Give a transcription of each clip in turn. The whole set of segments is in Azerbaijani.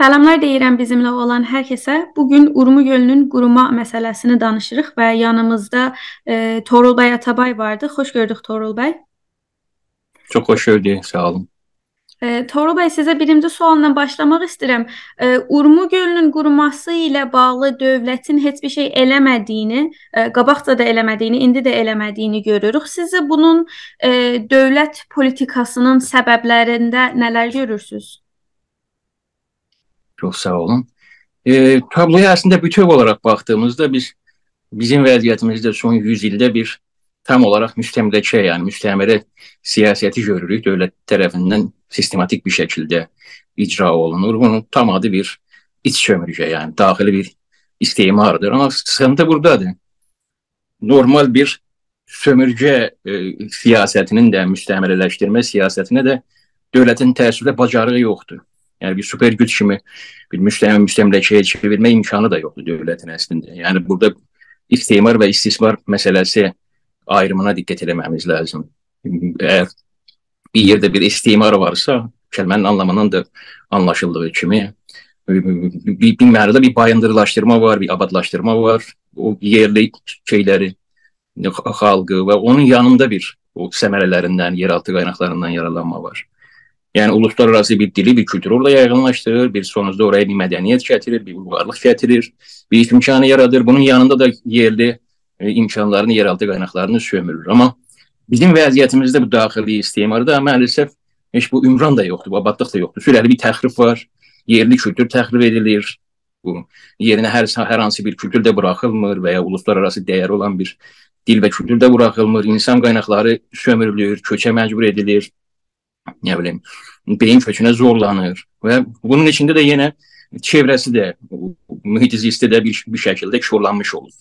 Salamlar deyirəm bizimlə olan hər kəsə. Bu gün Urmu gölünün quruma məsələsini danışırıq və yanımızda e, Torul bəy Atabay vardı. Xoş gördük Torul bəy. Çox xoş gördük. Sağ olun. E, Torul bəy sizə birinci sualla başlamaq istəyirəm. E, Urmu gölünün quruması ilə bağlı dövlətin heç bir şey eləmədiyini, e, qabaqca da eləmədiyini, indi də eləmədiyini görürük. Sizə bunun e, dövlət politikasının səbəblərində nələr görürsüz? Çok sağ olun. E, tabloya aslında bütöv olarak baktığımızda biz bizim vəziyyətimizdə son 100 ildə bir tam olarak müstəmləkə, yani müstəmərə siyaseti görürük. Dövlət tərəfindən sistematik bir şəkildə icra olunur. Bunun tam adı bir iç sömürgə, yani daxili bir istimardır. Ama sıkıntı buradadır. Normal bir sömürgə e, siyasətinin də müstəmərələşdirmə siyasətinə də dövlətin təəssüflə bacarığı yoxdur. Yani bir süper güç kimi bir müstəmə müstəmləkəyə çevirmə imkanı da yoxdur dövlətin əslində. Yəni burada istimar və istismar məsələsi ayrımına diqqət etməmiz lazım. Əgər bir yerdə bir istimar varsa, kəlmənin anlamından da anlaşıldığı kimi bir, bir mənada bir bayındırlaşdırma var, bir abadlaşdırma var. O yerli şeyləri, xalqı və onun yanında bir o səmərələrindən, yeraltı qaynaqlarından yaralanma var. Yani uluslararası bir dili, bir kültürü orada yaygınlaştırır. Bir sonuçta oraya bir medeniyet getirir, bir uygarlık getirir, bir iş imkanı yaradır. Bunun yanında da yerli e, imkanlarını, yeraltı kaynaklarını sömürür. Ama bizim vəziyyətimizdə bu daxili istimarda maalesef heç bu ümran da yoktu, bu abadlıq da yoktu. Sürəli bir təxrif var, yerli kültür təxrif edilir. Bu yerinə hər, hər hansı bir kültür də buraxılmır və ya uluslararası dəyər olan bir dil və kültür də buraxılmır. İnsan qaynaqları sömürülür, köçə məcbur edilir nə bilim, beyin kökünə zorlanır və bunun içində də yenə çevrəsi də, mühit zisti də bir, bir şəkildə korlanmış olur.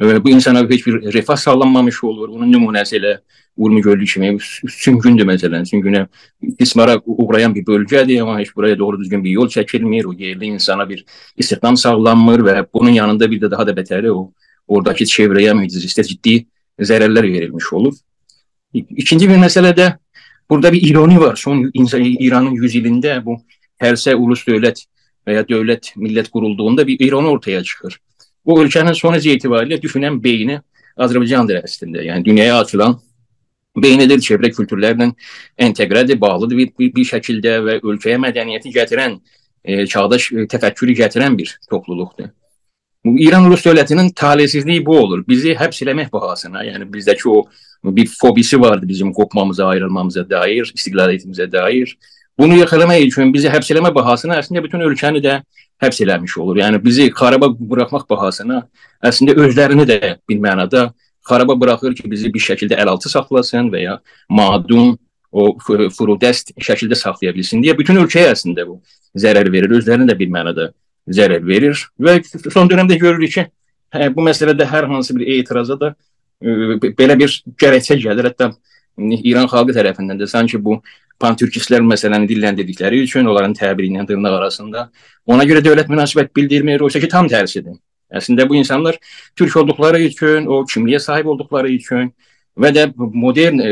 Bu insana heç bir refah sağlanmamış olur. Onun nümunəsi elə Urmu gölü kimi süngündür məsələn. Süngünə istismara uğrayan bir bölgədir, amma heç buraya doğru düzgün bir yol çəkilmir. O yerli insana bir istihdam sağlanmır və bunun yanında bir də daha da betəri o oradakı çevrəyə, mühit zistə ciddi zərərlər verilmiş olur. İkinci bir məsələ də Burada bir ironi var. Son İran'ın yüzyılında bu herse ulus devlet veya devlet millet kurulduğunda bir ironi ortaya çıkır. Bu ülkenin sonucu itibariyle düşünen beyni Azerbaycan'dır aslında. Yani dünyaya açılan beynidir, çevre kültürlerle entegredir, bağlıdır bir, bir, bir şekilde ve ülkeye medeniyeti getiren, e, çağdaş e, tefekkürü getiren bir topluluktur. Bu İran Rus devletinin talihsizliği bu olur. Bizi hepsilemek bahasına yani bizdeki o bir fobisi vardı bizim kopmamıza, ayrılmamıza dair, istiqlaliyyətimizə dair. Bunu yaxalamaq üçün bizi həbs eləmə bahasına əslində bütün ölkəni də həbs eləmiş olur. Yəni bizi xaraba buraxmaq bahasına əslində özlərini də bir mənada xaraba buraxır ki, bizi bir şəkildə əlaltı saxlasın və ya madun o furudəst şəkildə saxlaya bilsin deyə bütün ölkəyə əslində bu zərər verir, özlərinə də bir mənada zərər verir və son dövrdə görürük ki, hə, bu məsələdə hər hansı bir etiraza da belə bir gərəkçə gəlir. Hətta İran xalqı tərəfindən də sanki bu pantürkistlər məsələni dilləndirdikləri üçün onların təbiri ilə dırnaq arasında ona görə dövlət münasibət bildirmir, oysa ki tam tərsidir. Əslində bu insanlar türk olduqları üçün, o kimliyə sahib olduqları üçün və də modern e,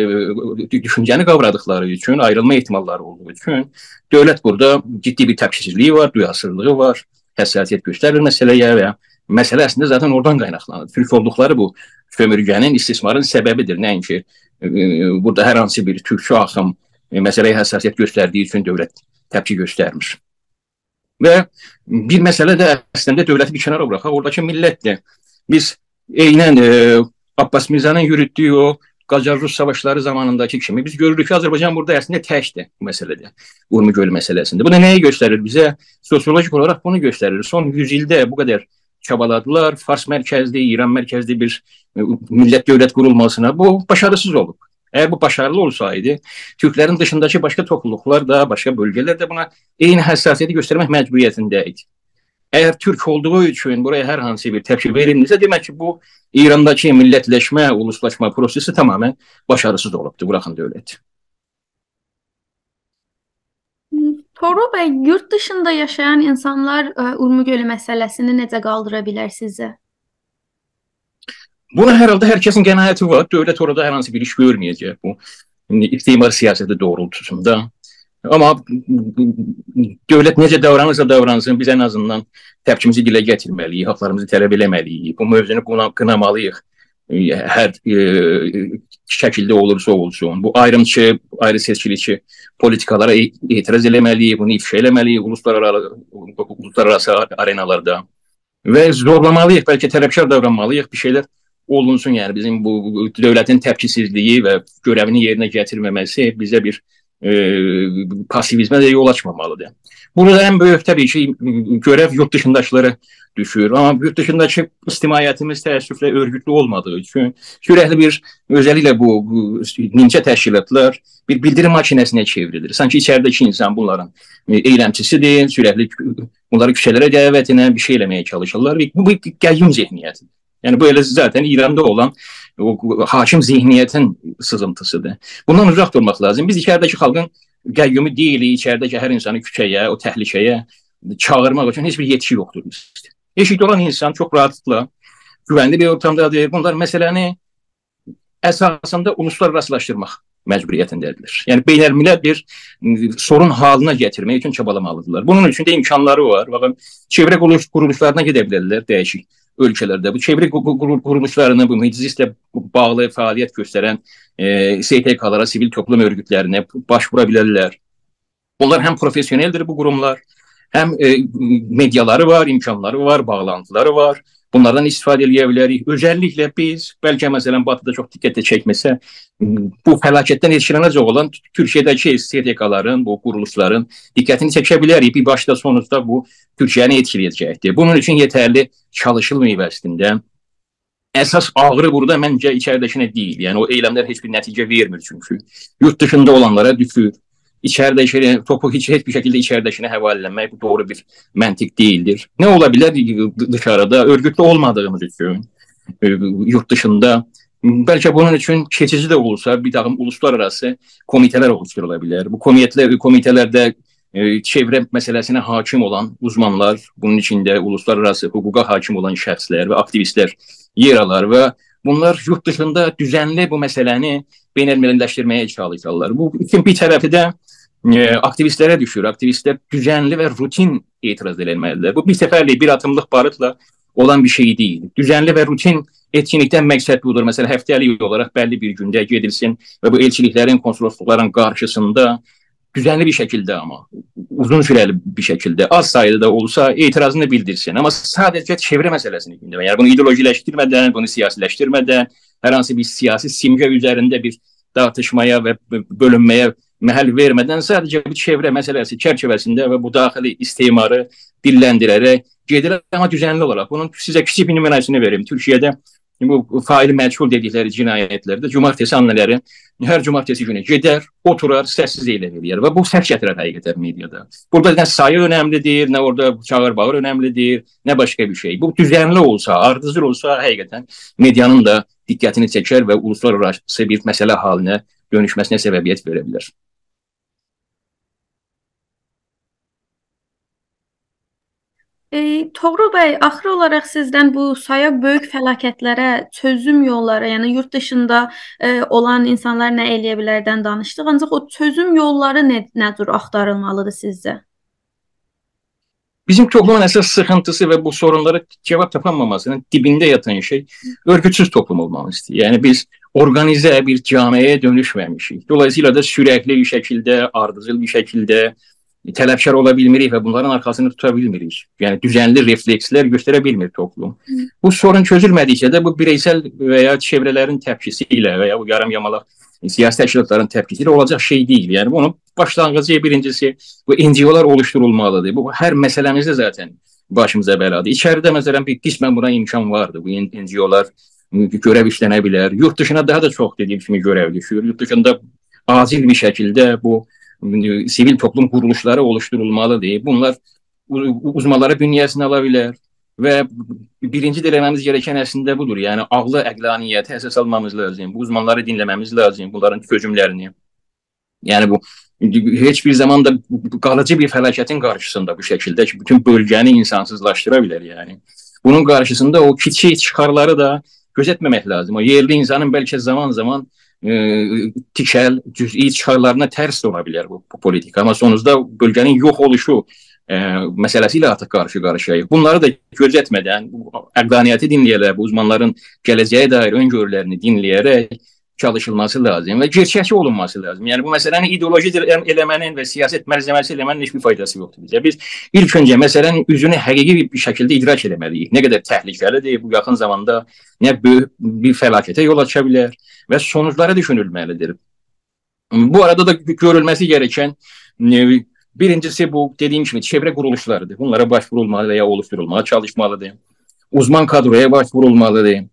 düşüncəni qavradıqları üçün, ayrılma ehtimalları olduğu üçün dövlət burada ciddi bir təpkisizliyi var, duyasızlığı var, həssasiyyət göstərir məsələyə və Məsələ əslində zaten oradan qaynaqlanır. Türk olduqları bu sömürgənin, istismarın səbəbidir. Nəinki e, e, burada hər hansı bir türkçü axım e, məsələyə həssasiyyət göstərdiyi üçün dövlət təpki göstərmir. Və bir məsələ də əslində dövləti bir kənara buraxaq, oradakı millətdir. Biz eynən e, Abbas Mirzanın yürütdüyü o Qacar-Rus savaşları zamanındakı kimi biz görürük ki, Azərbaycan burada əslində təkdir bu məsələdə, Urmi gölü məsələsində. Bu da nəyi göstərir bizə? Sosiolojik olaraq bunu göstərir. Son 100 ildə bu qədər çabaladılar. Fars mərkəzli, İran mərkəzli bir e, millət dövlət qurulmasına. Bu başarısız olub. Eğer bu başarılı olsaydı, Türklerin dışındaki başka topluluklar da, başka bölgeler de buna eyni həssasiyyəti göstərmək məcburiyyətindəydi. Eğer Türk olduğu için buraya hər hansı bir təpki verilmirsə, demək ki, bu İrandakı millətləşmə, uluslaşma prosesi tamamen başarısız olubdur, buraxın dövlət. Toru bəy, yurt dışında yaşayan insanlar ə, e, Urmu gölü məsələsini necə qaldıra bilər sizə? Buna herhalde herkesin qənaəti var. Dövlət orada hər hansı bir iş görməyəcək bu istimar siyaseti doğrultusunda. Amma dövlət necə davranırsa davransın, biz ən azından təpkimizi dilə gətirməliyik, haqlarımızı tələb eləməliyik. Bu mövzunu qınamalıyıq hər e, şəkildə olursa olsun. Bu ayrımçı, ayrı seçkiliçi politikalara etiraz eləməliyik, bunu ifşa eləməliyik uluslararası, uluslararası arenalarda və zorlamalıyıq, bəlkə tərəfkar davranmalıyıq, bir şeylər olunsun. Yəni bizim bu dövlətin təpkisizliyi və görəvini yerinə gətirməməsi bizə bir e, pasivizmə də yol açmamalıdır. Burada ən böyük təbii ki, görəv yurt dışındaşları düşür. Amma yurt dışındakı ictimaiyyətimiz təəssüflə örgütlü olmadığı üçün sürətli bir özəlliklə bu, bu nimçə təşkilatlar bir bildirim maşinəsinə çevrilir. Sanki içəridəki insan bunların e, eyləmçisidir, sürətli bunları küçələrə dəvət edən bir şey eləməyə çalışırlar. Bu, bu qəyyum zehniyyətidir. Yəni bu elə zaten İranda olan o hakim zihniyyətin sızıntısıdır. Bundan uzaq durmaq lazım. Biz içəridəki xalqın qəyyumu deyilik, içəridəki hər insanı küçəyə, o təhlükəyə çağırmaq üçün heç bir yetki yoxdur. Eşikdə olan insan çox rahatlıqla güvənli bir ortamdadır. Bunlar məsələni əsasında uluslararasılaşdırmaq məcburiyyətindədirlər. Yəni beynəlmiləl bir sorun halına gətirmək üçün çabalamalıdırlar. Bunun üçün də imkanları var. Baxın, çevrə quruluşlarına gedə bilərlər dəyişik ölkələrdə. Bu çevrə quruluşlarını, bu məclislə bağlı fəaliyyət göstərən e, STK-lara, sivil toplum örgütlərinə başvura bilərlər. Onlar həm professioneldir bu qurumlar, həm e, mediaları var, imkanları var, bağlantıları var. Bunlardan istifadə edə bilərik. Özəlliklə biz, bəlkə məsələn Batıda çox diqqətə çəkməsə, bu fəlakətdən etkilənəcək olan Türkiyədəki STK-ların, bu quruluşların diqqətini çəkə bilərik. Bir başda sonunda bu Türkiyəni etkiləyəcəkdir. Bunun üçün yetərli çalışılmayıb əslində. Əsas ağrı burada məncə içəridəkinə deyil. Yəni o eyləmlər heç bir nəticə vermir çünki. Yurt dışında olanlara düşür içəridəkini, topu heç, heç bir şəkildə içəridəkinə həvalə eləmək bu doğru bir məntiq deyildir. Nə ola bilər dışarıda örgütlü olmadığımız üçün e, yurt dışında bəlkə bunun üçün keçici də olsa bir takım uluslararası komitələr oluşturula bilər. Bu komitələr komitələrdə e, çevrə məsələsinə hakim olan uzmanlar, bunun içində uluslararası hüquqa hakim olan şəxslər və aktivistlər yer alar və bunlar yurt dışında düzənli bu məsələni beynəlmiləlləşdirməyə çalışırlar. Bu üçün bir tərəfi də e, aktivistlərə düşür. Aktivistlər düzənli və rutin etiraz eləməlidirlər. Bu bir səfərlik, bir atımlıq barıtla olan bir şey deyil. Düzənli və rutin etkinlikdən məqsəd budur. Məsələn, həftəlik olaraq bəlli bir gündə gedilsin və bu elçiliklərin, konsulluqların qarşısında düzənli bir şəkildə amma uzun sürəli bir şəkildə az sayıda da olsa etirazını bildirsin. Amma sadəcə çevrə məsələsini gündəmə. Yəni bunu ideolojiləşdirmədən, bunu siyasiləşdirmədən, hər hansı bir siyasi simgə üzərində bir dartışmaya və bölünməyə məhəl vermədən sadəcə bir çevrə məsələsi çərçivəsində və bu daxili istemarı dilləndirərək gedirlər, amma düzənli olaraq. Bunun sizə kiçik bir nümunəsini verim. Türkiyədə bu faili məchul dedikləri cinayətlərdə cumartesi anneləri hər cumartesi günü gedər, oturar, səssiz eyləm eləyər və bu səs gətirər həqiqətən mediada. Burada nə sayı önəmlidir, nə orada çağır bağır önəmlidir, nə başqa bir şey. Bu düzənli olsa, ardıcıl olsa həqiqətən medianın da diqqətini çəkər və uluslararası bir məsələ halinə dönüşməsinə səbəbiyyət verə bilər. E, Toğrul bəy, axır olaraq sizdən bu saya böyük fəlakətlərə çözüm yolları, yəni yurt dışında e, olan insanlar nə eləyə bilərdən danışdıq. Ancaq o çözüm yolları nə, nə cür axtarılmalıdır sizcə? Bizim toplumun əsas sıxıntısı və bu sorunlara cavab tapanmamasının dibində yatan şey örgütsüz toplum olmamızdır. Yəni biz organizə bir camiəyə dönüşməmişik. Dolayısıyla da sürəkli bir şəkildə, ardıcıl bir şəkildə tələbkar ola bilmirik və bunların arxasını tuta bilmirik. Yəni düzənli reflekslər göstərə bilmir toplum. Bu sorun çözülmədikcə də bu bireysel və ya çevrələrin təpkisi ilə və ya bu yarım yamalaq siyasi təşkilatların təpkisi ilə olacaq şey deyil. Yəni bunun başlanğıcı birincisi bu NGO-lar oluşturulmalıdır. Bu hər məsələmizdə zaten başımıza bəladır. İçəridə məsələn bir qismən buna imkan vardı. Bu NGO-lar görəv işlənə bilər. Yurt dışına daha da çox dediyim kimi görəv düşür. Yurt dışında acil bir şəkildə bu sivil toplum quruluşları oluşturulmalıdır. Bunlar uzmanları bünyəsinə ala bilər və birinci eləməmiz gerəkən əslində budur. Yəni ağlı əqlaniyyəti əsas almamız lazım. Bu uzmanları dinləməmiz lazım, bunların çözümlərini. Yəni bu heç bir zaman da qalıcı bir fəlakətin qarşısında bu şəkildə ki, bütün bölgəni insansızlaşdıra bilər yəni. Bunun qarşısında o kiçik çıxarları da gözetməmək lazım. O yerli insanın bəlkə zaman-zaman tikəl, cüz'i çıxarlarına tərs ola bilər bu, bu politika. Amma sonunda bölgənin yox oluşu ə, məsələsi ilə artıq qarşı-qarşıyayıq. Bunları da gözətmədən, əqdaniyyəti dinləyərək, bu uzmanların gələcəyə dair öngörülərini dinləyərək çalışılması lazım və gerçəkçi olunması lazım. Yəni bu məsələnin ideoloji eləmənin və siyasət məlzəməsi eləmənin heç bir faydası yoxdur bizə. Biz ilk öncə məsələnin üzünü həqiqi bir şəkildə idrak etməliyik. Nə qədər təhlükəlidir, bu yaxın zamanda nə böyük bir fəlakətə yol aça bilər və sonuçları düşünülməlidir. Bu arada da görülməsi gerəkən birincisi bu dediyim kimi çevrə quruluşlarıdır. Bunlara başvurulmalı və ya oluşturulmalı çalışmalıdır. Uzman kadroya başvurulmalıdır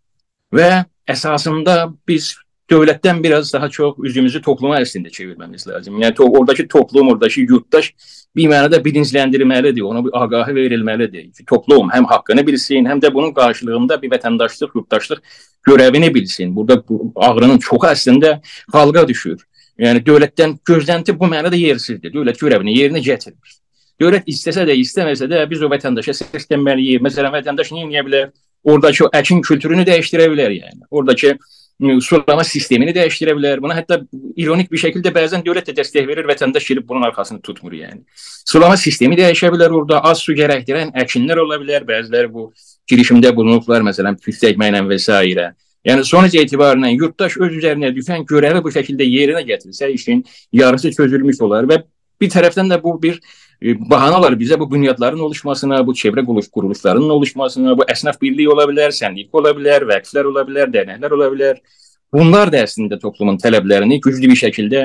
və əsasında biz dövlətdən biraz daha çox üzümüzü topluma əslində çevirməmiz lazım. Yəni to oradakı toplum, oradakı yurttaş bir mənada bilinçləndirilməlidir, ona bir ağahı verilməlidir ki, toplum həm haqqını bilsin, həm də bunun qarşılığında bir vətəndaşlıq, yurttaşlıq görəvini bilsin. Burada bu ağrının çoxu əslində xalqa düşür. Yəni dövlətdən gözlənti bu mənada yersizdir. Dövlət görəvini yerinə gətirmir. Dövlət istəsə də, istəməsə də biz o vətəndaşa səslənməliyik. Məsələn, vətəndaş nə edə bilər? Oradakı əkin kültürünü dəyişdirə bilər yəni. Oradakı sulama sistemini dəyişdirə bilər. Buna hətta ironik bir şəkildə bəzən dövlət də dəstək verir, vətəndaş gəlib bunun arxasını tutmur yəni. Sulama sistemi dəyişə bilər orada, az su gərəkdirən əkinlər ola bilər, bəziləri bu girişimdə bulunublar, məsələn, püstəkməklə və s. Yəni sonuc etibarıyla yurttaş öz üzərinə düşən görəvi bu şəkildə yerinə gətirsə, işin yarısı çözülmüş olar və bir tərəfdən də bu bir bahanalar bizə bu bünyadların oluşmasına, bu çevrə quruluşlarının oluşmasına, bu əsnaf birliyi ola bilər, səndik ola bilər, vəqflər ola bilər, dərnəklər ola bilər. Bunlar da əslində toplumun tələblərini güclü bir şəkildə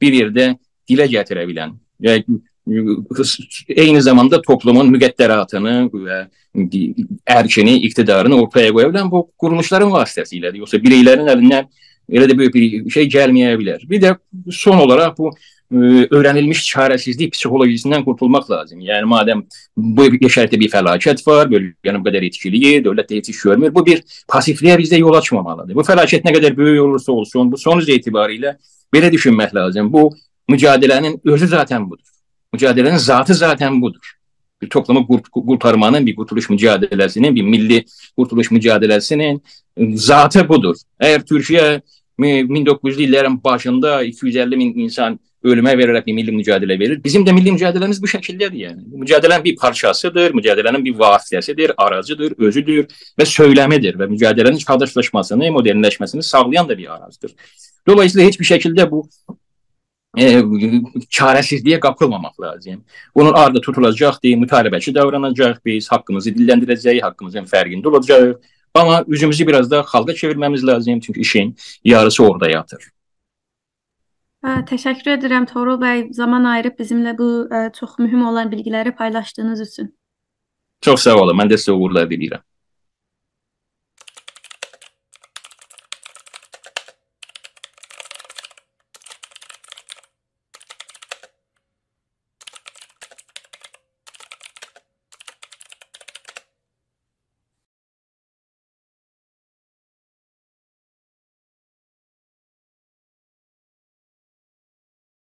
bir yerdə dilə gətirə bilən və eyni zamanda toplumun müqəddəratını və ərkini, iqtidarını ortaya qoya bilən bu quruluşların vasitəsilədir. Yoxsa bireylərin əlindən elə də böyük bir şey gəlməyə bilər. Bir də son olaraq bu öyrənilmiş çarəsizlik psixologisindən qurtulmaq lazım. Yəni madəm bu şərtdə bir fəlakət var, bölgənin bu qədər etkiliyi, dövlət də heç iş görmür, bu bir passivliyə bizdə yol açmamalıdır. Bu fəlakət nə qədər böyük olursa olsun, bu sonuc etibarilə belə düşünmək lazım. Bu mücadilənin özü zaten budur. Mücadilənin zatı zaten budur. Bir toplumu qurtarmanın, bir qurtuluş mücadeləsinin, bir milli qurtuluş mücadeləsinin zatı budur. Əgər Türkiyə 1900-lü illərin başında 250 min insan ölümə verərək bir milli mücadilə verir. Bizim də milli mücadiləmiz bu şəkildədir yəni. Mücadilənin bir parçasıdır, mücadilənin bir vasitəsidir, aracıdır, özüdür və söyləmidir və mücadilənin çağdaşlaşmasını, modernləşməsini sağlayan da bir aracıdır. Dolayısıyla heç bir şəkildə bu e, çarəsizliyə qapılmamaq lazım. Bunun ardı tutulacaqdır, mütalibəçi davranacaq, biz haqqımızı dilləndirəcəyik, haqqımızın fərqində olacağıq. Amma üzümüzü biraz da xalqa çevirməmiz lazım, çünki işin yarısı orada yatır. Hə, təşəkkür edirəm Toğrul bəy, zaman ayırıb bizimlə bu ə, çox mühüm olan bilgiləri paylaşdığınız üçün. Çox sağ olun. Mən də sizə uğurlar diləyirəm.